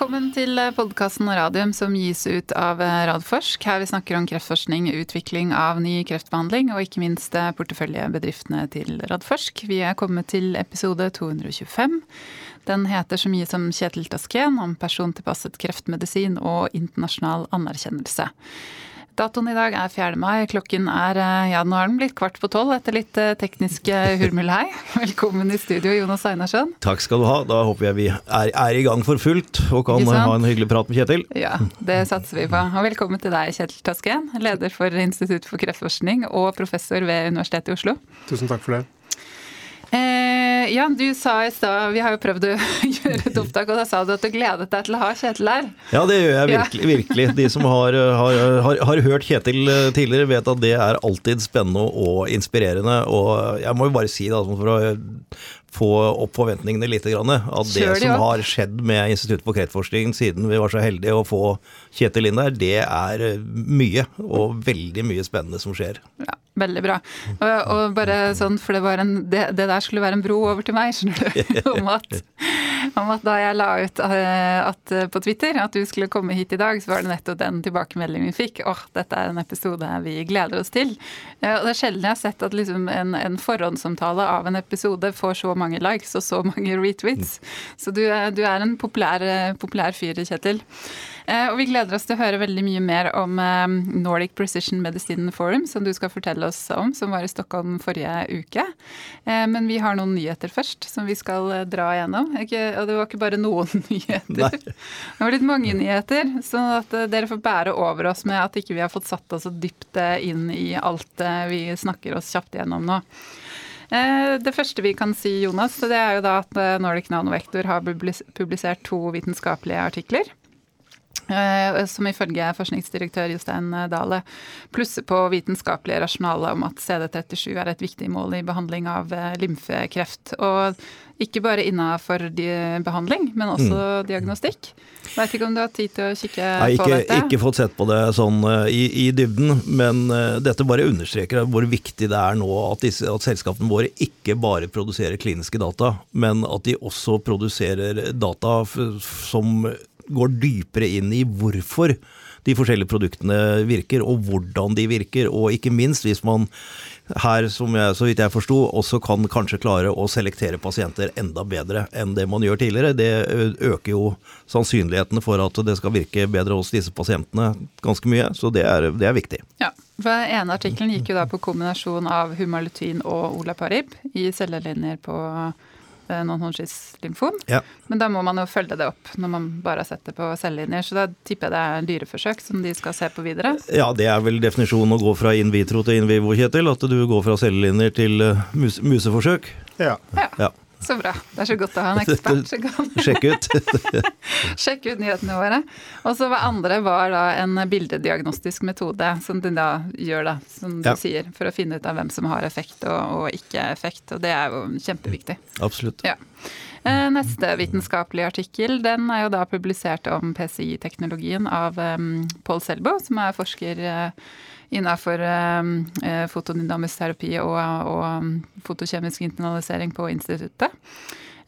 Velkommen til podkasten Radium som gis ut av Radforsk. Her vi snakker om kreftforskning, utvikling av ny kreftbehandling og ikke minst porteføljebedriftene til Radforsk. Vi er kommet til episode 225. Den heter så mye som Kjetil Tasken om persontilpasset kreftmedisin og internasjonal anerkjennelse. Datoen i dag er 4. mai. Klokken er eh, ja, nå er den blitt kvart på tolv etter litt eh, teknisk eh, hurmulhei. Velkommen i studio, Jonas Einarsson. Takk skal du ha. Da håper jeg vi er, er i gang for fullt og kan ha en hyggelig prat med Kjetil. Ja, det satser vi på. Og velkommen til deg, Kjetil Tasken, leder for Institutt for kreftforskning og professor ved Universitetet i Oslo. Tusen takk for det. Eh, ja, du sa i stad Vi har jo prøvd å gjøre et opptak, og da sa du at du gledet deg til å ha Kjetil her. Ja, det gjør jeg virkelig. Ja. virkelig. De som har, har, har, har, hørt Kjetil eh, tidligere, vet at det er alltid spennende og inspirerende. Og jeg må jo bare si, da, for å få opp forventningene litt. At det som har skjedd med Institutt for kreftforskning siden vi var så heldige å få Kjetil inn der, det er eh, mye. Og veldig mye spennende som skjer. Ja, veldig bra. Og, og bare sånn, for det, en, det, det, der skulle være en bro over til meg, skjønner du. Om at, om at da jeg la ut eh, at, på Twitter at du skulle komme hit i dag, så var det nettopp den tilbakemeldingen vi fikk. Åh, dette er en episode vi gleder oss til. Eh, og det er sjelden jeg har sett at liksom en, en forhåndsomtale av en episode får så mange likes og så mange retweets. Så du, du er en populær, populær fyr, Kjetil. Eh, og vi gleder oss til å høre veldig mye mer om eh, Nordic Precision Medicine Forum, som du skal fortelle oss om, som var i Stockholm forrige uke. Eh, men vi har noen nyheter først, som vi skal dra igjennom. Og det var ikke bare noen nyheter. Nei. Det var litt mange nyheter, sånn at dere får bære over oss med at ikke vi har fått satt oss så dypt inn i alt vi snakker oss kjapt gjennom nå. Det første vi kan si, Jonas, det er jo da at Nordic Nanovektor har publisert to vitenskapelige artikler. Eh, som ifølge forskningsdirektør Jostein Dale plusser på vitenskapelige rasjonale om at CD37 er et viktig mål i behandling av eh, lymfekreft. Og ikke bare innafor behandling, men også mm. diagnostikk. Veit ikke om du har tid til å kikke Nei, ikke, på dette? Ikke fått sett på det sånn uh, i, i, dybden, men dette bare understreker hvor viktig det er nå at, disse, at, selskapene våre ikke bare produserer kliniske data, men at de også produserer data som går dypere inn i hvorfor de forskjellige produktene virker, og hvordan de virker. Og ikke minst hvis man her, som jeg, så vidt jeg forsto, også kan kanskje klare å selektere pasienter enda bedre enn det man gjør tidligere. Det øker jo sannsynlighetene for at det skal virke bedre hos disse pasientene ganske mye. Så det er, det er viktig. Ja, for ene artikkelen gikk jo da på kombinasjon av humalutin og olaparib i cellelinjer på Eh, non-Hodgins-lymfom. Ja. Men da må man jo følge det opp når man bare har sett det på cellelinjer. Så da tipper jeg det er dyreforsøk som de skal se på videre? Ja, det er vel definisjonen å gå fra in vitro til in vivo, Kjetil. At du går fra cellelinjer til uh, mus museforsøk. Ja. ja. ja. Så bra. Det er så godt å ha en ekspert Sjekk ut. Sjekk ut nyhetene våre. Og så hva andre var da en bildediagnostisk metode som du da gjør, da, som du ja. sier, for å finne ut av hvem som har effekt og, og ikke effekt. Og det er jo kjempeviktig. Absolutt. Ja. Eh, neste vitenskapelige artikkel den er jo da publisert om PCI-teknologien av Paul Selbo, som er forsker uh, innenfor eh, fotodynamisk terapi og, og fotokjemisk internalisering på instituttet.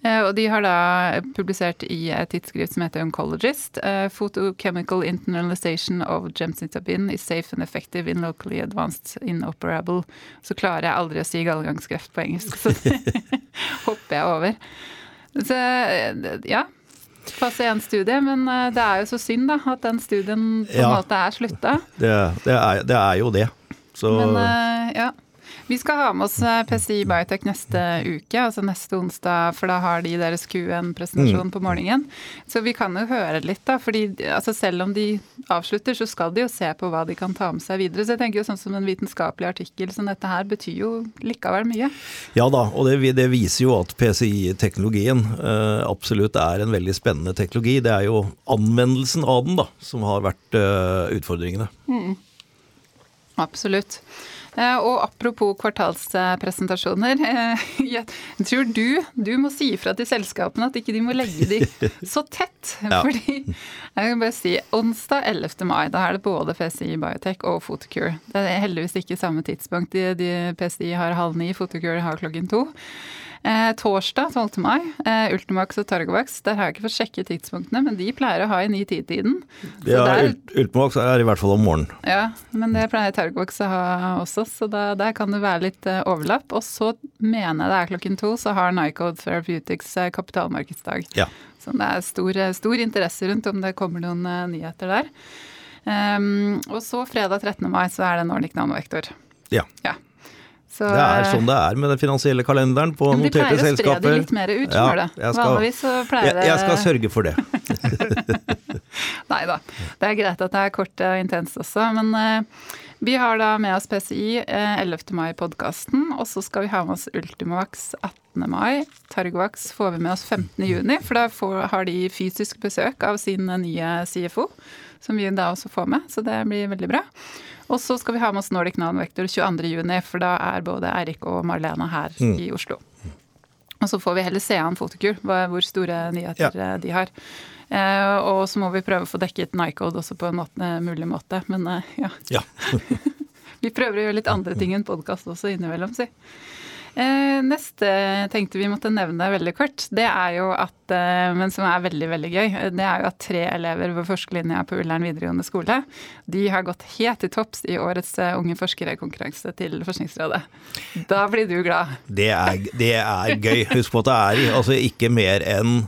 Eh, og de har da publisert i et tidsskrift som heter Oncologist. Photochemical internalization of gemcitabin is safe and effective in locally advanced inoperable. Så klarer jeg aldri å si gallegangskreft på engelsk, så det hopper jeg over. Så ja, pasientstudie, men eh, det er jo så synd da, at den studien på en ja, måte er slutta. Det, det, det, er jo det. Så men, eh, ja. Vi skal ha med oss eh, PCI Biotech neste uke, altså neste onsdag, for da har de deres Q1-presentasjon mm. på morgenen. Så vi kan jo høre litt, da. fordi altså selv om de avslutter, så skal de jo se på hva de kan ta med seg videre. Så jeg tenker jo sånn som en vitenskapelig artikkel som dette her betyr jo likevel mye. Ja da, og det, det viser jo at PCI-teknologien eh, absolutt er en veldig spennende teknologi. Det er jo anvendelsen av den da, som har vært eh, utfordringene. Mm. Absolutt. Eh, og apropos kvartalspresentasjoner. Eh, jeg tror du, du må si ifra til selskapene at ikke de må legge de så tett. Ja. Fordi jeg kan bare si onsdag 11. mai, da er det både PCI Biotech og Photocure. Det er heldigvis ikke samme tidspunkt. De, de PCI har halv ni, Photocure har klokken to. Eh, torsdag 12. mai, eh, Ultimax og Targovax. Der har jeg ikke fått sjekke tidspunktene, men de pleier å ha i ny tid-tiden. Ja, Ultimax er i hvert fall om morgenen. Ja, men det pleier Targovax å ha også, så da, der kan det være litt eh, overlapp. Og så mener jeg det er klokken to, så har Nycode Therapeutics eh, kapitalmarkedsdag. Ja. Så det er stor, eh, stor interesse rundt om det kommer noen uh, nyheter der. Um, og så fredag 13. mai så er det Nordic Nanovektor. Ja. ja. Så, det er sånn det er med den finansielle kalenderen på noterte selskaper. De pleier å spre det litt mer ut, ja, det. Vanligvis så pleier det jeg, jeg skal sørge for det. Nei da. Det er greit at det er kort og intenst også. Men uh, vi har da med oss PCI uh, 11. mai-podkasten, og så skal vi ha med oss Ultimovax 18. mai. Targovax får vi med oss 15. juni, for da får, har de fysisk besøk av sin nye CFO, som vi da også får med, så det blir veldig bra. Og så skal vi ha med oss Nordic Nanovektor 22.6, for da er både Eirik og Marlene her mm. i Oslo. Og så får vi heller se an Fotokur, hvor store nyheter ja. de har. Eh, og så må vi prøve å få dekket Nycode også på en måte, mulig måte, men eh, ja. ja. vi prøver å gjøre litt andre ting enn podkast også innimellom, si. Eh, neste tenkte vi måtte nevne veldig kort, det er jo at, eh, men som er veldig veldig gøy, det er jo at tre elever ved forskerlinja på Ullern videregående skole de har gått helt til topps i årets eh, Unge forskere-konkurranse til Forskningsrådet. Da blir du glad. Det er, det er gøy. Husk på at det er altså ikke mer enn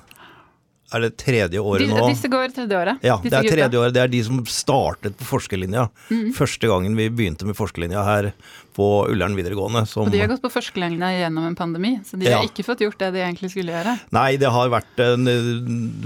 er det tredje året nå? Disse går tredje året. Ja, det er tredje året. Det er de som startet på forskerlinja. Mm. Første gangen vi begynte med forskerlinja her på Ullern videregående. Som, og de har gått på førstelinja gjennom en pandemi, så de ja. har ikke fått gjort det de egentlig skulle gjøre. Nei, det har vært en,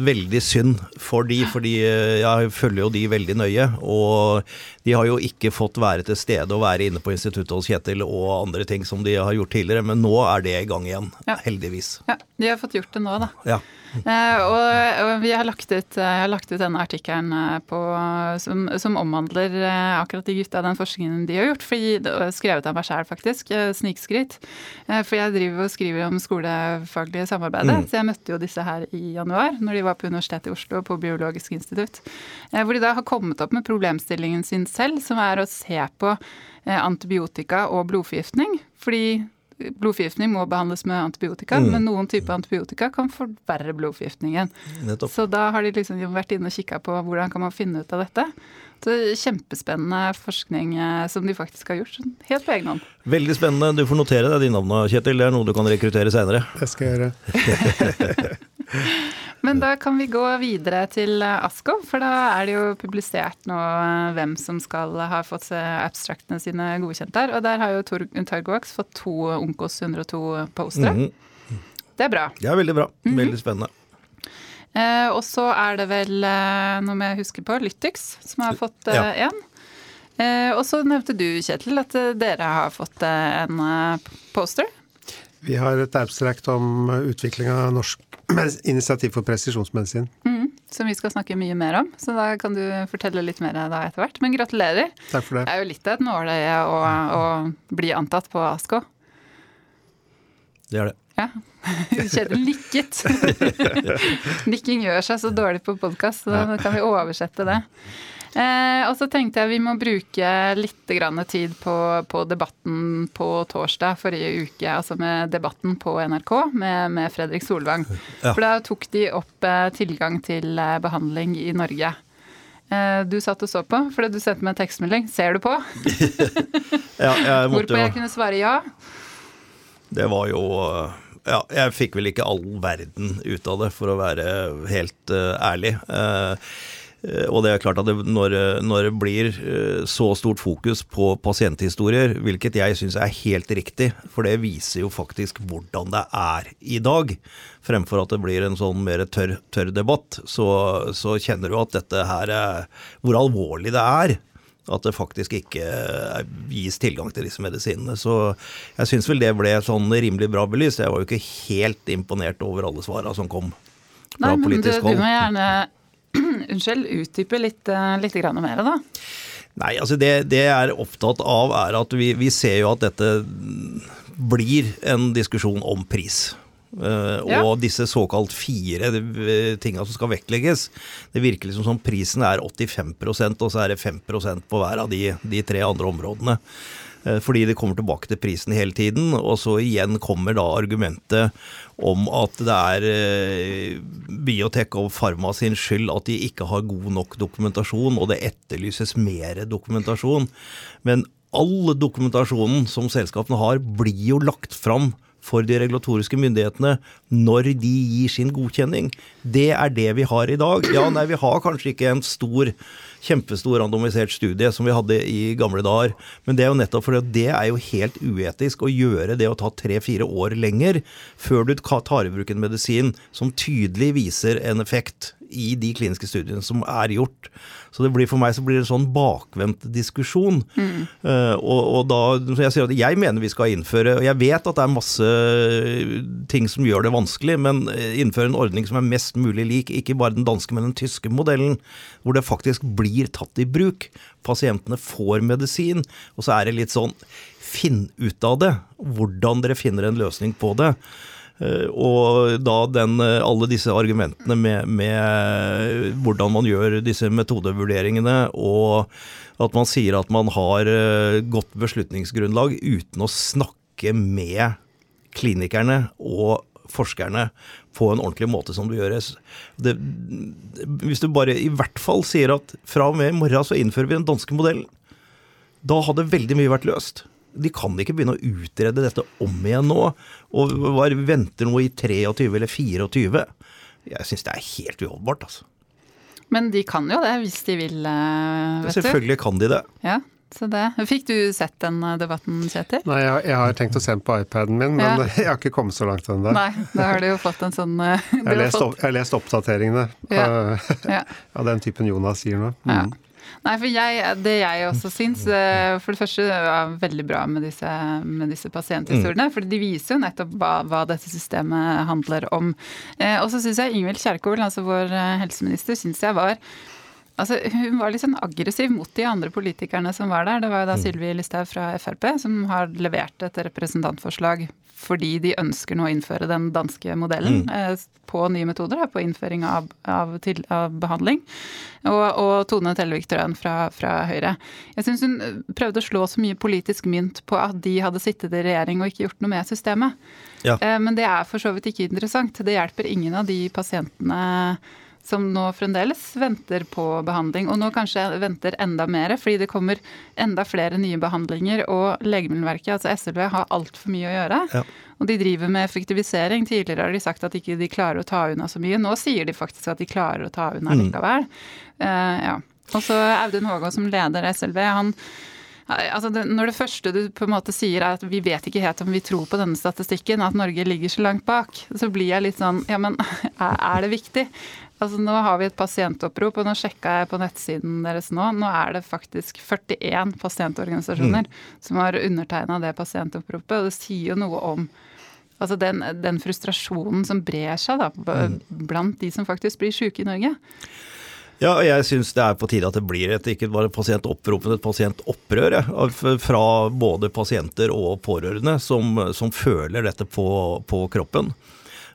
veldig synd for de, fordi eh, jeg følger jo de veldig nøye. Og de har jo ikke fått være til stede og være inne på instituttet hos Kjetil og andre ting som de har gjort tidligere, men nå er det i gang igjen. Ja. Heldigvis. Ja, de har fått gjort det nå, da. Ja. Eh, og, og, vi har lagt ut, eh, jeg har lagt ut denne artikkelen eh, som, som, omhandler akkurat de gutta, den forskningen de har gjort. For, skrevet av meg sjæl, faktisk. Snikskryt. For jeg driver og skriver om skolefaglige samarbeidet. Mm. Så jeg møtte jo disse her i januar, når de var på Universitetet i Oslo, på Biologisk institutt. Hvor de da har kommet opp med problemstillingen sin selv, som er å se på antibiotika og blodforgiftning. Fordi blodforgiftning må behandles med antibiotika, mm. men noen typer antibiotika kan forverre blodforgiftningen. Nettopp. Så da har de liksom vært inne og kikka på hvordan kan man finne ut av dette. Kjempespennende forskning eh, som de faktisk har gjort, helt på egen hånd. Veldig spennende. Du får notere deg de navnene, Kjetil. Det er noe du kan rekruttere seinere. Det skal jeg gjøre. Men da kan vi gå videre til eh, ASKO, for da er det jo publisert nå eh, hvem som skal ha fått abstraktene sine godkjent der. Og der har jo Targovax fått to Onkos 102 postere. Mm -hmm. Det er bra. Det er veldig bra. Mhm. Veldig spennende. Eh, og så er det vel, eh, noe jeg husker på, Lytix som har fått én. Eh, ja. Eh, og så nevnte du, Kjetil, at dere har fått en poster. Vi har et abstract om utvikling av norsk initiativ for presisjonsmedisin. Mm, som vi skal snakke mye mer om, så da kan du fortelle litt mer da etter hvert. Men gratulerer. Takk for Det Det er jo litt av et nåløye å, å, bli antatt på ASKO. Det er det. Ja. Nikket. Nikking gjør seg så dårlig på podkast, så da kan vi oversette det. Eh, og så tenkte jeg vi må bruke litt tid på, på, debatten på torsdag forrige uke. Altså med debatten på NRK med, med Fredrik Solvang. Ja. For da tok de opp eh, tilgang til eh, behandling i Norge. Eh, du satt og så på fordi du sendte meg en tekstmelding. Ser du på? ja, jeg måtte Hvorpå jeg kunne svare ja. Det var jo ja, jeg fikk vel ikke all verden ut av det, for å være helt uh, ærlig. Uh, og det er klart at det, når, når, det blir så stort fokus på pasienthistorier, hvilket jeg syns er helt riktig, for det viser jo faktisk hvordan det er i dag, fremfor at det blir en sånn mer tørr, tørr debatt, så, så, kjenner du at dette her er Hvor alvorlig det er. At det faktisk ikke gis tilgang til disse medisinene. Så jeg syns vel det ble sånn rimelig bra belyst. Jeg var jo ikke helt imponert over alle svara som kom fra Nei, politisk hold. Du må gjerne Unnskyld, utdype litt, litt grann mer, da. Nei, altså det, det jeg er opptatt av, er at vi, vi, ser jo at dette blir en diskusjon om pris. Ja. Og disse såkalt fire tinga som skal vektlegges. Det virker liksom som prisen er 85% og så er det 5% på hver av de, de tre andre områdene. Eh, fordi det kommer tilbake til prisen hele tiden. Og så igjen kommer da argumentet om at det er eh, biotek og Pharma sin skyld at de ikke har god nok dokumentasjon, og det etterlyses mer dokumentasjon. Men all dokumentasjonen som selskapene har, blir jo lagt fram for de regulatoriske myndighetene når de gir sin godkjenning. Det er det vi har i dag. Ja, nei, vi har kanskje ikke en stor kjempestor randomisert studie som vi hadde i gamle dager. Men det er jo nettopp fordi det er jo helt uetisk å gjøre det å ta tre-fire år lenger før du tar i bruk en medisin som tydelig viser en effekt i de kliniske studiene som er gjort. Så det blir for meg så blir det en sånn bakvendt diskusjon. Mm. Uh, og, og, da, jeg, sier at jeg mener vi skal innføre og Jeg vet at det er masse ting som gjør det vanskelig, men eh, innføre en ordning som er mest mulig lik, ikke bare den danske, men den tyske modellen, hvor det faktisk blir tatt i bruk. Pasientene får medisin, og så er det litt sånn Finn ut av det, hvordan dere finner en løsning på det. Eh, og da den, eh, alle disse argumentene med, med, hvordan man gjør disse metodevurderingene, og at man sier at man har eh, godt beslutningsgrunnlag uten å snakke med klinikerne og forskerne på en ordentlig måte som det gjøres. Det, hvis du bare i hvert fall sier at fra og med i morgen så innfører vi den danske modellen, da hadde veldig mye vært løst de kan ikke begynne å utrede dette om igjen nå. Og bare venter noe i 23 eller 24. Jeg syns det er helt uholdbart, altså. Men de kan jo det, hvis de vil, eh, vet du. Selvfølgelig kan de det. Ja, så det. Fikk du sett den eh, debatten, Kjetil? Nei, jeg, jeg, har tenkt å se den på iPaden min, men ja. jeg har ikke kommet så langt ennå. Nei, da har du jo fått en sånn eh, Jeg har lest, fått... lest, oppdateringene ja. av, av den typen Jonas sier nå. Mm. Nei, for jeg, det jeg også syns eh, For det første var veldig bra med disse, med disse pasienthistoriene. Mm. For de viser jo nettopp hva, hva dette systemet handler om. Eh, og så syns jeg Ingvild Kjerkol, altså vår helseminister, syns jeg var Altså, hun var litt sånn aggressiv mot de andre politikerne som var der. Det var jo da mm. Sylvi Listhaug fra Frp som har levert et representantforslag fordi de ønsker nå å innføre den danske modellen mm. eh, på nye metoder, på innføring av, av, til, av behandling. Og, og, Tone Tellevik Trøen fra, fra, Høyre. Jeg syns hun prøvde å slå så mye politisk mynt på at de hadde sittet i regjering og ikke gjort noe med systemet. Ja. Eh, men det er for så vidt ikke interessant. Det hjelper ingen av de pasientene som nå fremdeles venter på behandling, og nå kanskje venter enda mer, fordi det kommer enda flere nye behandlinger. Og Legemiddelverket, altså SLV, har altfor mye å gjøre. Ja. Og de driver med effektivisering. Tidligere har de sagt at ikke de klarer å ta unna så mye. Nå sier de faktisk at de klarer å ta unna mm. likevel. Uh, ja. Og så Audun Håga som leder SLV, han Altså det, når det første du på en måte sier er at vi vet ikke helt om vi tror på denne statistikken, at Norge ligger så langt bak, så blir jeg litt sånn Ja, men er det viktig? Altså Nå har vi et pasientopprop, og nå sjekka jeg på nettsiden deres nå. Nå er det faktisk 41 pasientorganisasjoner mm. som har undertegna det pasientoppropet. Og det sier jo noe om altså den, den frustrasjonen som brer seg da, mm. blant de som faktisk blir syke i Norge. Ja, jeg syns det er på tide at det blir et ikke bare pasientopprop, men et pasientopprør fra både pasienter og pårørende som, som føler dette på, på kroppen.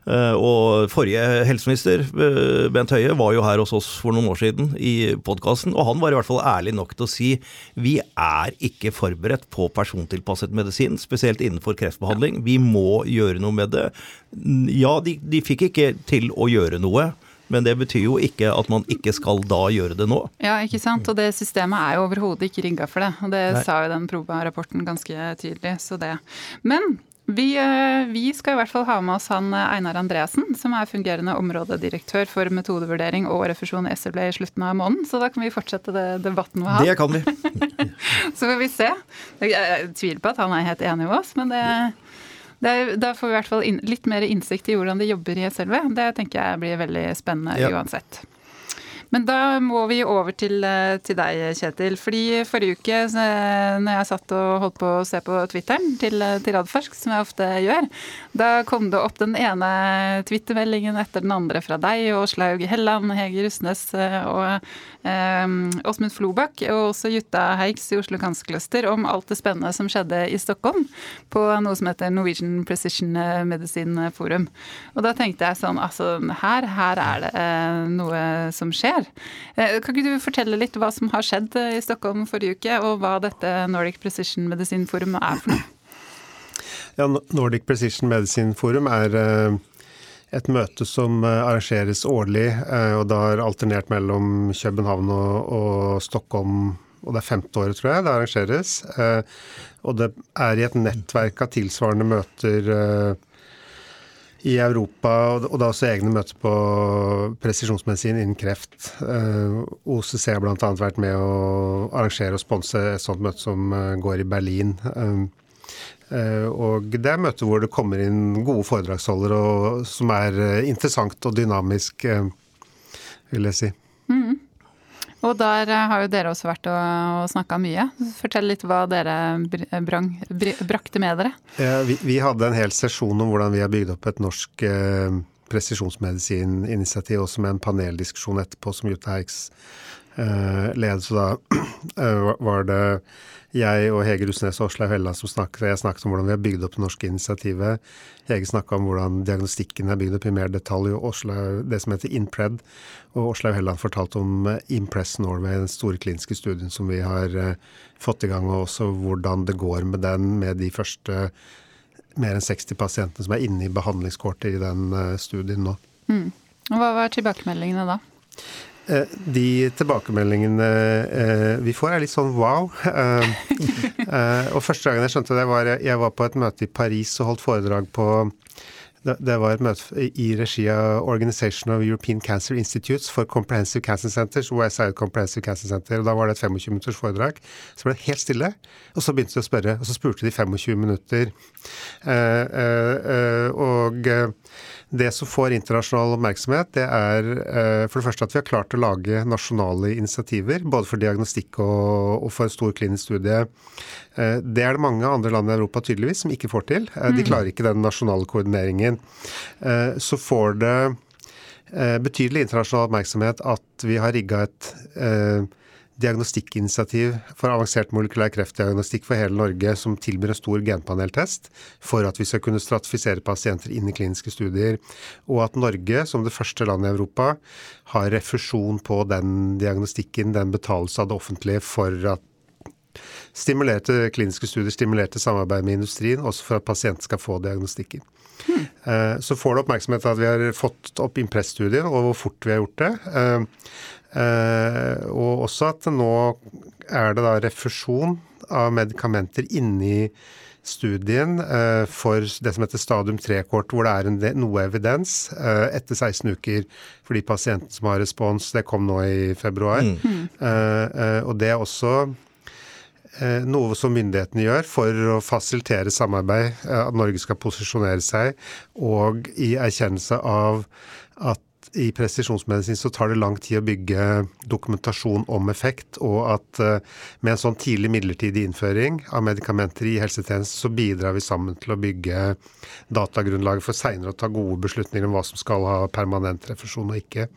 Eh, og forrige helseminister, eh, Bent Høie, var jo her hos oss for noen år siden i podkasten, og han var i hvert fall ærlig nok til å si vi er ikke forberedt på persontilpasset medisin, spesielt innenfor kreftbehandling. Vi må gjøre noe med det. Ja, de, de fikk ikke til å gjøre noe. Men det betyr jo ikke at man ikke skal da gjøre det nå. Ja, ikke sant. Og det systemet er jo overhodet ikke rigga for det. Og det Nei. sa jo den Proba-rapporten ganske tydelig. Så det. Men vi, eh, vi, skal i hvert fall ha med oss han eh, Einar Andreassen, som er fungerende områdedirektør for metodevurdering og refusjon i SLB i slutten av måneden. Så da kan vi fortsette debatten med han. Det kan vi. så får vi se. Jeg tviler på at han er helt enig med oss, men det, det da får vi i hvert fall inn, litt mer innsikt i hvordan de jobber i SLV. Det tenker jeg blir veldig spennende ja. uansett. Men da må vi over til, eh, til, deg, Kjetil. Fordi forrige uke, når jeg satt og holdt på å se på Twitteren til, til Radforsk, som jeg ofte gjør, da kom det opp den ene twittermeldingen etter den andre fra deg og Helland, Hege Rustnes eh, og Åsmund eh, Flobakk, og også Jutta Heiks i Oslo Kanskluster om alt det spennende som skjedde i Stockholm på noe som heter Norwegian Precision Medicine Forum. Og da tenkte jeg sånn, altså her, her er det eh, noe som skjer. Her. Kan ikke du fortelle litt hva som har skjedd i Stockholm forrige uke, og hva dette Nordic Precision Medicine Forum er for noe? Ja, Nordic Precision Medicine Forum er et møte som arrangeres årlig, og det har alternert mellom København og, og Stockholm og det er femte året, tror jeg, det arrangeres. Eh, og det er i et nettverk av tilsvarende møter eh, i Europa, og da også egne møter på presisjonsmedisin innen kreft. Eh, OCC har bl.a. vært med å arrangere og sponse et sånt møte som går i Berlin. Og det er møter hvor det kommer inn gode foredragsholdere, som er interessant og dynamisk, vil jeg si. Mm. Og der eh, har jo dere også vært og, og snakka mye. Fortell litt hva dere brang, brakte med dere. Ja, vi, vi, hadde en hel sesjon om hvordan vi har bygd opp et norsk eh, presisjonsmedisininitiativ, også med en paneldiskusjon etterpå som Jutta Heiks eh, led. Så da eh, var det jeg og Hege Rusnes og Åslaug Helland som snakket. Jeg snakket om hvordan vi har bygd opp det norske initiativet. Hege snakka om hvordan diagnostikken er bygd opp i mer detalj, og Åslaug, det som heter Inpred. Og Åslaug Helland fortalte om eh, Impress Norway, den store kliniske studien som vi har uh, fått i gang, og også hvordan det går med den, med de første mer enn 60 pasientene som er inne i behandlingskortet i den uh, studien nå. Mm. Hva var tilbakemeldingene da? Eh, de tilbakemeldingene eh, vi får, er litt sånn wow. Eh, og første gangen jeg skjønte det, var jeg var på et møte i Paris og holdt foredrag på det var et møte i regi av Organization of European Cancer Institutes for Comprehensive Cancer Centers, OSI Comprehensive Cancer Center, og Da var det et 25 minutters foredrag. Så ble det helt stille, og så begynte de å spørre. Og så spurte de 25 minutter. og det som får internasjonal oppmerksomhet, det er eh, for det første at vi har klart å lage nasjonale initiativer, både for diagnostikk og, for en stor klinisk studie. Eh, det er det mange andre land i Europa tydeligvis som ikke får til. Eh, de mm. klarer ikke den nasjonale koordineringen. Så får det betydelig internasjonal oppmerksomhet at vi har rigga et diagnostikkinitiativ for avansert molekylær kreftdiagnostikk for hele Norge som tilbyr en stor genpaneltest for at vi skal kunne stratifisere pasienter inn i kliniske studier. Og at Norge, som det første landet i Europa, har refusjon på den diagnostikken. Den betales av det offentlige for at stimulerte kliniske studier, stimulerte samarbeid med industrien, også for at pasienten skal få diagnostikken. Hmm. Så får det oppmerksomhet at vi har fått opp Impress-studien, og hvor fort vi har gjort det. Eh, Eh, og også at nå er det da refusjon av medikamenter inni studien for det som heter stadium 3-kort, hvor det er en, noe evidens etter 16 uker for de pasientene som har respons. Det kom nå i februar. Mm. og det er også noe som myndighetene gjør for å fasilitere samarbeid, at Norge skal posisjonere seg, og i erkjennelse av at i presisjonsmedisin så tar det lang tid å bygge dokumentasjon om effekt, og at eh, med en sånn tidlig midlertidig innføring av medikamenter i helsetjenesten, så bidrar vi sammen til å bygge datagrunnlaget for seinere å ta gode beslutninger om hva som skal ha permanent refusjon og ikke.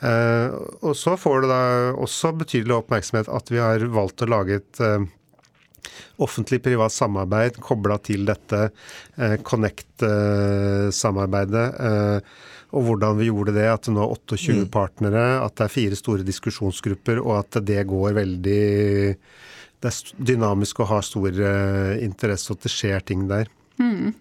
Eh, og så får det da også betydelig oppmerksomhet at vi har valgt å lage et eh, offentlig-privat samarbeid kobla til dette Connect-samarbeidet og hvordan vi gjorde det. At det nå er 28 mm. partnere, at det er fire store diskusjonsgrupper, og at det går veldig Det er dynamisk og har stor interesse, og at det skjer ting der. Mm.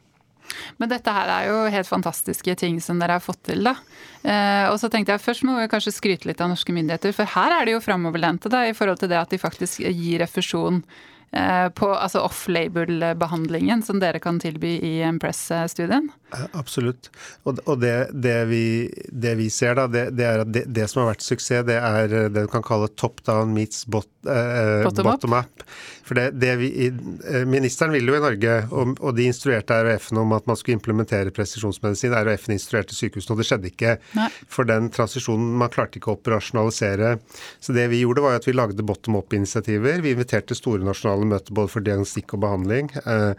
Men dette her er jo helt fantastiske ting som dere har fått til, da. Eh, og så tenkte jeg først må vi kanskje skryte litt av norske myndigheter, for her er de jo framoverlente i forhold til det at de faktisk gir refusjon Eh, på altså off-label-behandlingen som dere kan tilby i Impress-studien? Absolutt. Og, det, det, vi, det, vi, ser da, det, det er at det, som har vært suksess, det er det du kan kalle top down meets bot, eh, bottom, bottom up. For vi, eh, Ministeren ville jo i Norge, og, og de instruerte RHF-en om at man skulle implementere presisjonsmedisin. RHF-en instruerte sykehusene, og det skjedde ikke. Nei. For den transisjonen man klarte ikke å operasjonalisere. Så det vi gjorde, var at vi lagde bottom up-initiativer. Vi inviterte store nasjonale møter både for diagnostikk og behandling. Eh,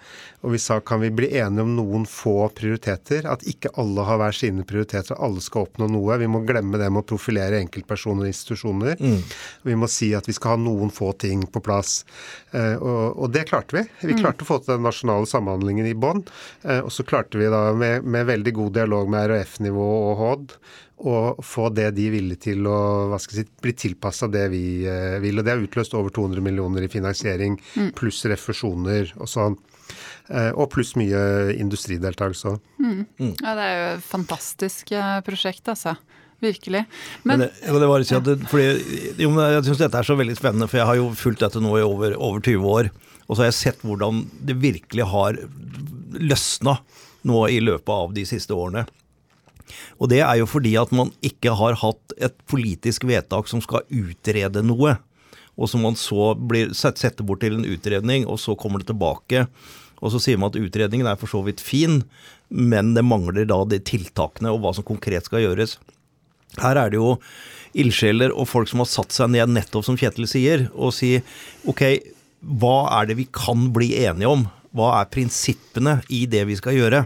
og vi sa kan vi bli enige om noen få prioriteter. At ikke alle har hver sine prioriteter, alle skal oppnå noe. Vi må glemme det med å profilere enkeltpersoner og institusjoner. Mm. Vi må si at vi skal ha noen få ting på plass. Eh, og, det klarte vi. Vi mm. klarte å få til den nasjonale samhandlingen i bånn. Eh, og så klarte vi da med, med veldig god dialog med RHF-nivå og HOD og få det de ville til å si, bli tilpassa det vi eh, vil. Og det har utløst over 200 millioner i finansiering, mm. pluss refusjoner og sånn. Eh, og pluss mye industrideltakelse òg. Mm. Mm. Ja, det er jo et fantastisk eh, prosjekt, altså. Virkelig. Men, Men det, det var si at det, fordi, jo, Jeg syns dette er så veldig spennende, for jeg har jo fulgt dette nå i over, over 20 år. Og så har jeg sett hvordan det virkelig har løsna nå i løpet av de siste årene. Og det er jo fordi at man ikke har hatt et politisk vedtak som skal utrede noe. Og som man så blir, setter bort til en utredning, og så kommer det tilbake. Og så sier man at utredningen er for så vidt fin, men det mangler da de tiltakene og hva som konkret skal gjøres. Her er det jo ildsjeler og folk som har satt seg ned, nettopp som Kjetil sier, og si ok, hva er det vi kan bli enige om? Hva er prinsippene i det vi skal gjøre?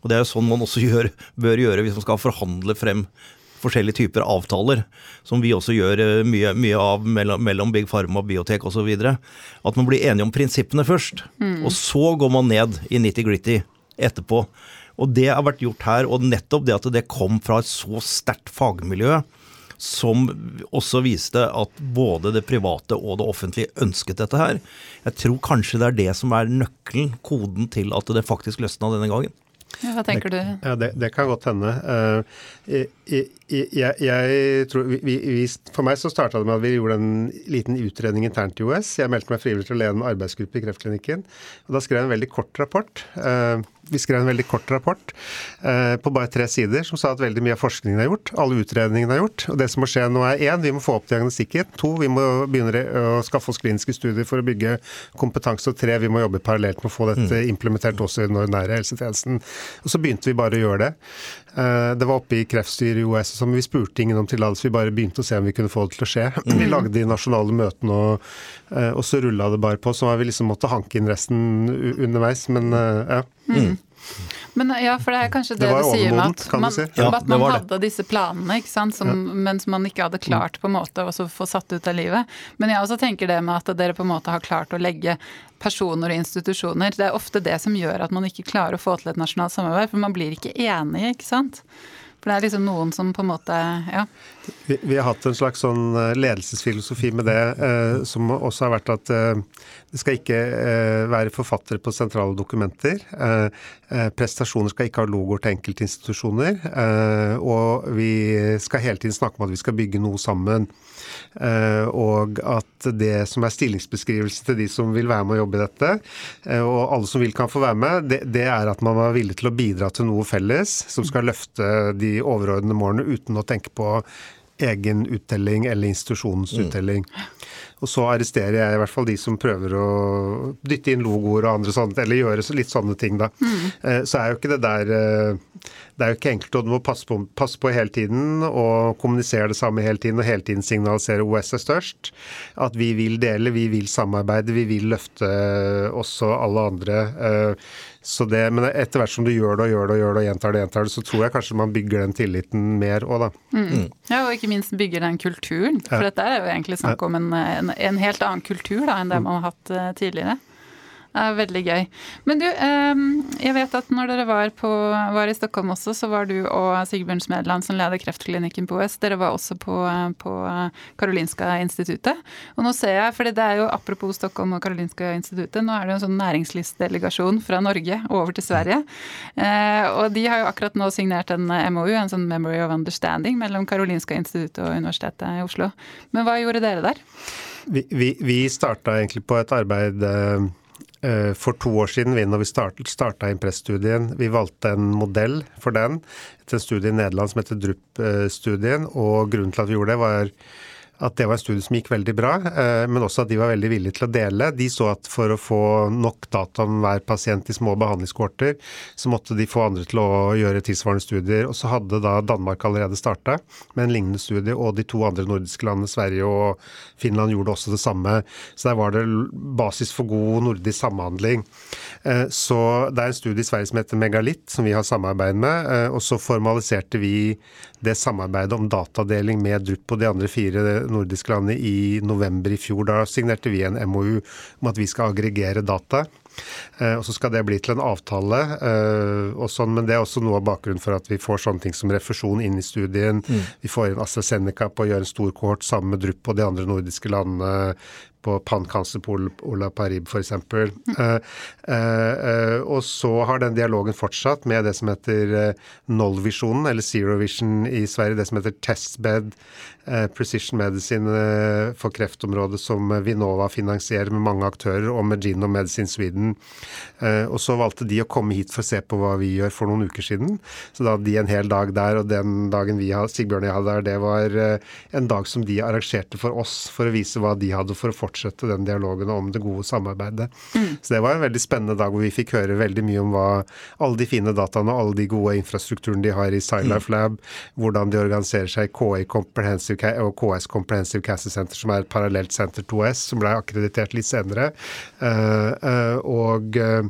Og det er jo sånn man også gjør, bør gjøre hvis man skal forhandle frem forskjellige typer avtaler, som vi også gjør eh, mye, mye av mellom, mellom, Big Pharma, biotek osv. At man blir enige om prinsippene først. Mm. Og så går man ned i nitty-gritty etterpå. Og det har vært gjort her, og nettopp det at det kom fra et så sterkt fagmiljø, som også viste at både det private og det offentlige ønsket dette her. Jeg tror kanskje det er det som er nøkkelen, koden til at det faktisk løsna denne gangen. Hva tenker du? Ja, det, det, kan godt hende. Jeg, jeg, jeg, tror, vi, vi, for meg så starta det med at vi gjorde en liten utredning internt i OS. Jeg meldte meg frivillig til å lede en arbeidsgruppe i Kreftklinikken. og Da skrev jeg en veldig kort rapport. Uh, vi skrev en veldig kort rapport eh, på bare tre sider som sa at veldig mye av forskningen er gjort, alle utredningene er gjort. og Det som må skje nå er én, vi må få opp diagnostikken. To, vi må begynne å skaffe oss kliniske studier for å bygge kompetanse. Og tre, vi må jobbe parallelt med å få dette mm. implementert også i den ordinære helsetjenesten. Og så begynte vi bare å gjøre det. Eh, det var oppe i kreftstyret i OS, som vi spurte ingen om tillatelse. Vi bare begynte å se om vi kunne få det til å skje. Mm. Vi lagde de nasjonale møtene, og, eh, og så rulla det bare på. Så har vi liksom måtte hanke inn resten underveis. Men ja. Mm. Men ja, for det er kanskje det, det du sier med at man, si. ja, at man hadde disse planene, ikke sant, som, ja. mens man ikke hadde klart på en måte å få satt ut av livet. Men jeg også tenker det med at dere på en måte har klart å legge personer og institusjoner Det er ofte det som gjør at man ikke klarer å få til et nasjonalt samarbeid, for man blir ikke enige, ikke sant. For det er liksom noen som på en måte Ja. Vi, vi har hatt en slags sånn eh, ledelsesfilosofi med det, eh, som også har vært at eh, det skal ikke eh, være forfattere på sentrale dokumenter. Eh, eh, prestasjoner skal ikke ha logoer til enkeltinstitusjoner. og vi skal hele tiden snakke om at vi skal bygge noe sammen. Og at det som er stillingsbeskrivelse til de som vil være med å jobbe i dette, og alle som vil kan få være med, det, det er at man er villig til å bidra til noe felles som skal løfte de overordnede målene uten å tenke på egen uttelling eller institusjonens mm. uttelling. Og så arresterer jeg i hvert fall de som prøver å dytte inn logoer og andre sånne, eller gjøre litt sånne ting, da. Mm. Eh, så er jo ikke det der eh, Det er jo ikke enkelt, og du må passe på, passe på hele tiden og kommunisere det samme hele tiden og hele tiden signalisere OS er størst. At vi vil dele, vi vil samarbeide, vi vil løfte også alle andre. Eh, så det, men etter hvert som du gjør det og gjør det og gjør det og gjentar det, gjentar det, så tror jeg kanskje man bygger den tilliten mer òg, da. Mm. mm. Ja, og ikke minst bygger den kulturen. For ja. dette er jo egentlig snakk om en, en, en, helt annen kultur da, enn det mm. man har hatt uh, tidligere. Er veldig gøy. Men du, jeg vet at når dere var, på, var, i Stockholm også, så var du og Sigbjørn Smedland som leder kreftklinikken på OS. Dere var også på, på Karolinska instituttet. Og nå ser jeg, for det er jo apropos Stockholm og Karolinska instituttet, nå er det jo en sånn næringslivsdelegasjon fra Norge over til Sverige. Eh, og de har jo akkurat nå signert en MOU, en sånn Memory of Understanding, mellom Karolinska instituttet og Universitetet i Oslo. Men hva gjorde dere der? Vi, vi, vi starta egentlig på et arbeid Eh, for to år siden, når vi starta Impress-studien, vi valgte en modell for den etter en studie i Nederland som heter DRUP-studien. Og grunnen til at vi gjorde det, var at det var en studie som gikk veldig bra, eh, men også at de var veldig villige til å dele. De så at for å få nok data om hver pasient i små behandlingskohorter, så måtte de få andre til å gjøre tilsvarende studier. Og så hadde da Danmark allerede starta med en lignende studie, og de to andre nordiske landene, Sverige og Finland, gjorde også det samme. Så der var det basis for god nordisk samhandling. Eh, så det er en studie i Sverige som heter Megalitt, som vi har samarbeid med. Eh, og så formaliserte vi det samarbeidet om datadeling med DRUP og de andre fire nordiske landene i november i fjor. Da signerte vi en MOU om at vi skal aggregere data. Eh, og så skal det bli til en avtale. Eh, og sånn, men det er også noe av bakgrunnen for at vi får sånne ting som refusjon inn i studien. Mm. Vi får inn AstraZeneca på å gjøre en stor kohort sammen med Drupp og de andre nordiske landene på Pan-Cancerpol Olaparib f.eks. Mm. Uh, uh, og så har den dialogen fortsatt med det som heter uh, null-visjonen, eller zero vision i Sverige, det som heter testbed precision medicine for kreftområdet som Vinova finansierer med mange aktører, og med Genome Medicine Sweden. Og så valgte de å komme hit for å se på hva vi gjør for noen uker siden. Så da hadde de en hel dag der, og den dagen vi hadde, Sigbjørn og jeg hadde der, det var en dag som de arrangerte for oss for å vise hva de hadde for å fortsette den dialogen om det gode samarbeidet. Mm. Så det var en veldig spennende dag hvor vi fikk høre veldig mye om hva alle de fine dataene og alle de gode infrastrukturene de har i SciLife mm. Lab, hvordan de organiserer seg i KI Comprehensive og KS Comprehensive Cassie Center, som er et parallelt senter 2S, som ble akkreditert litt senere. Uh, uh, og uh,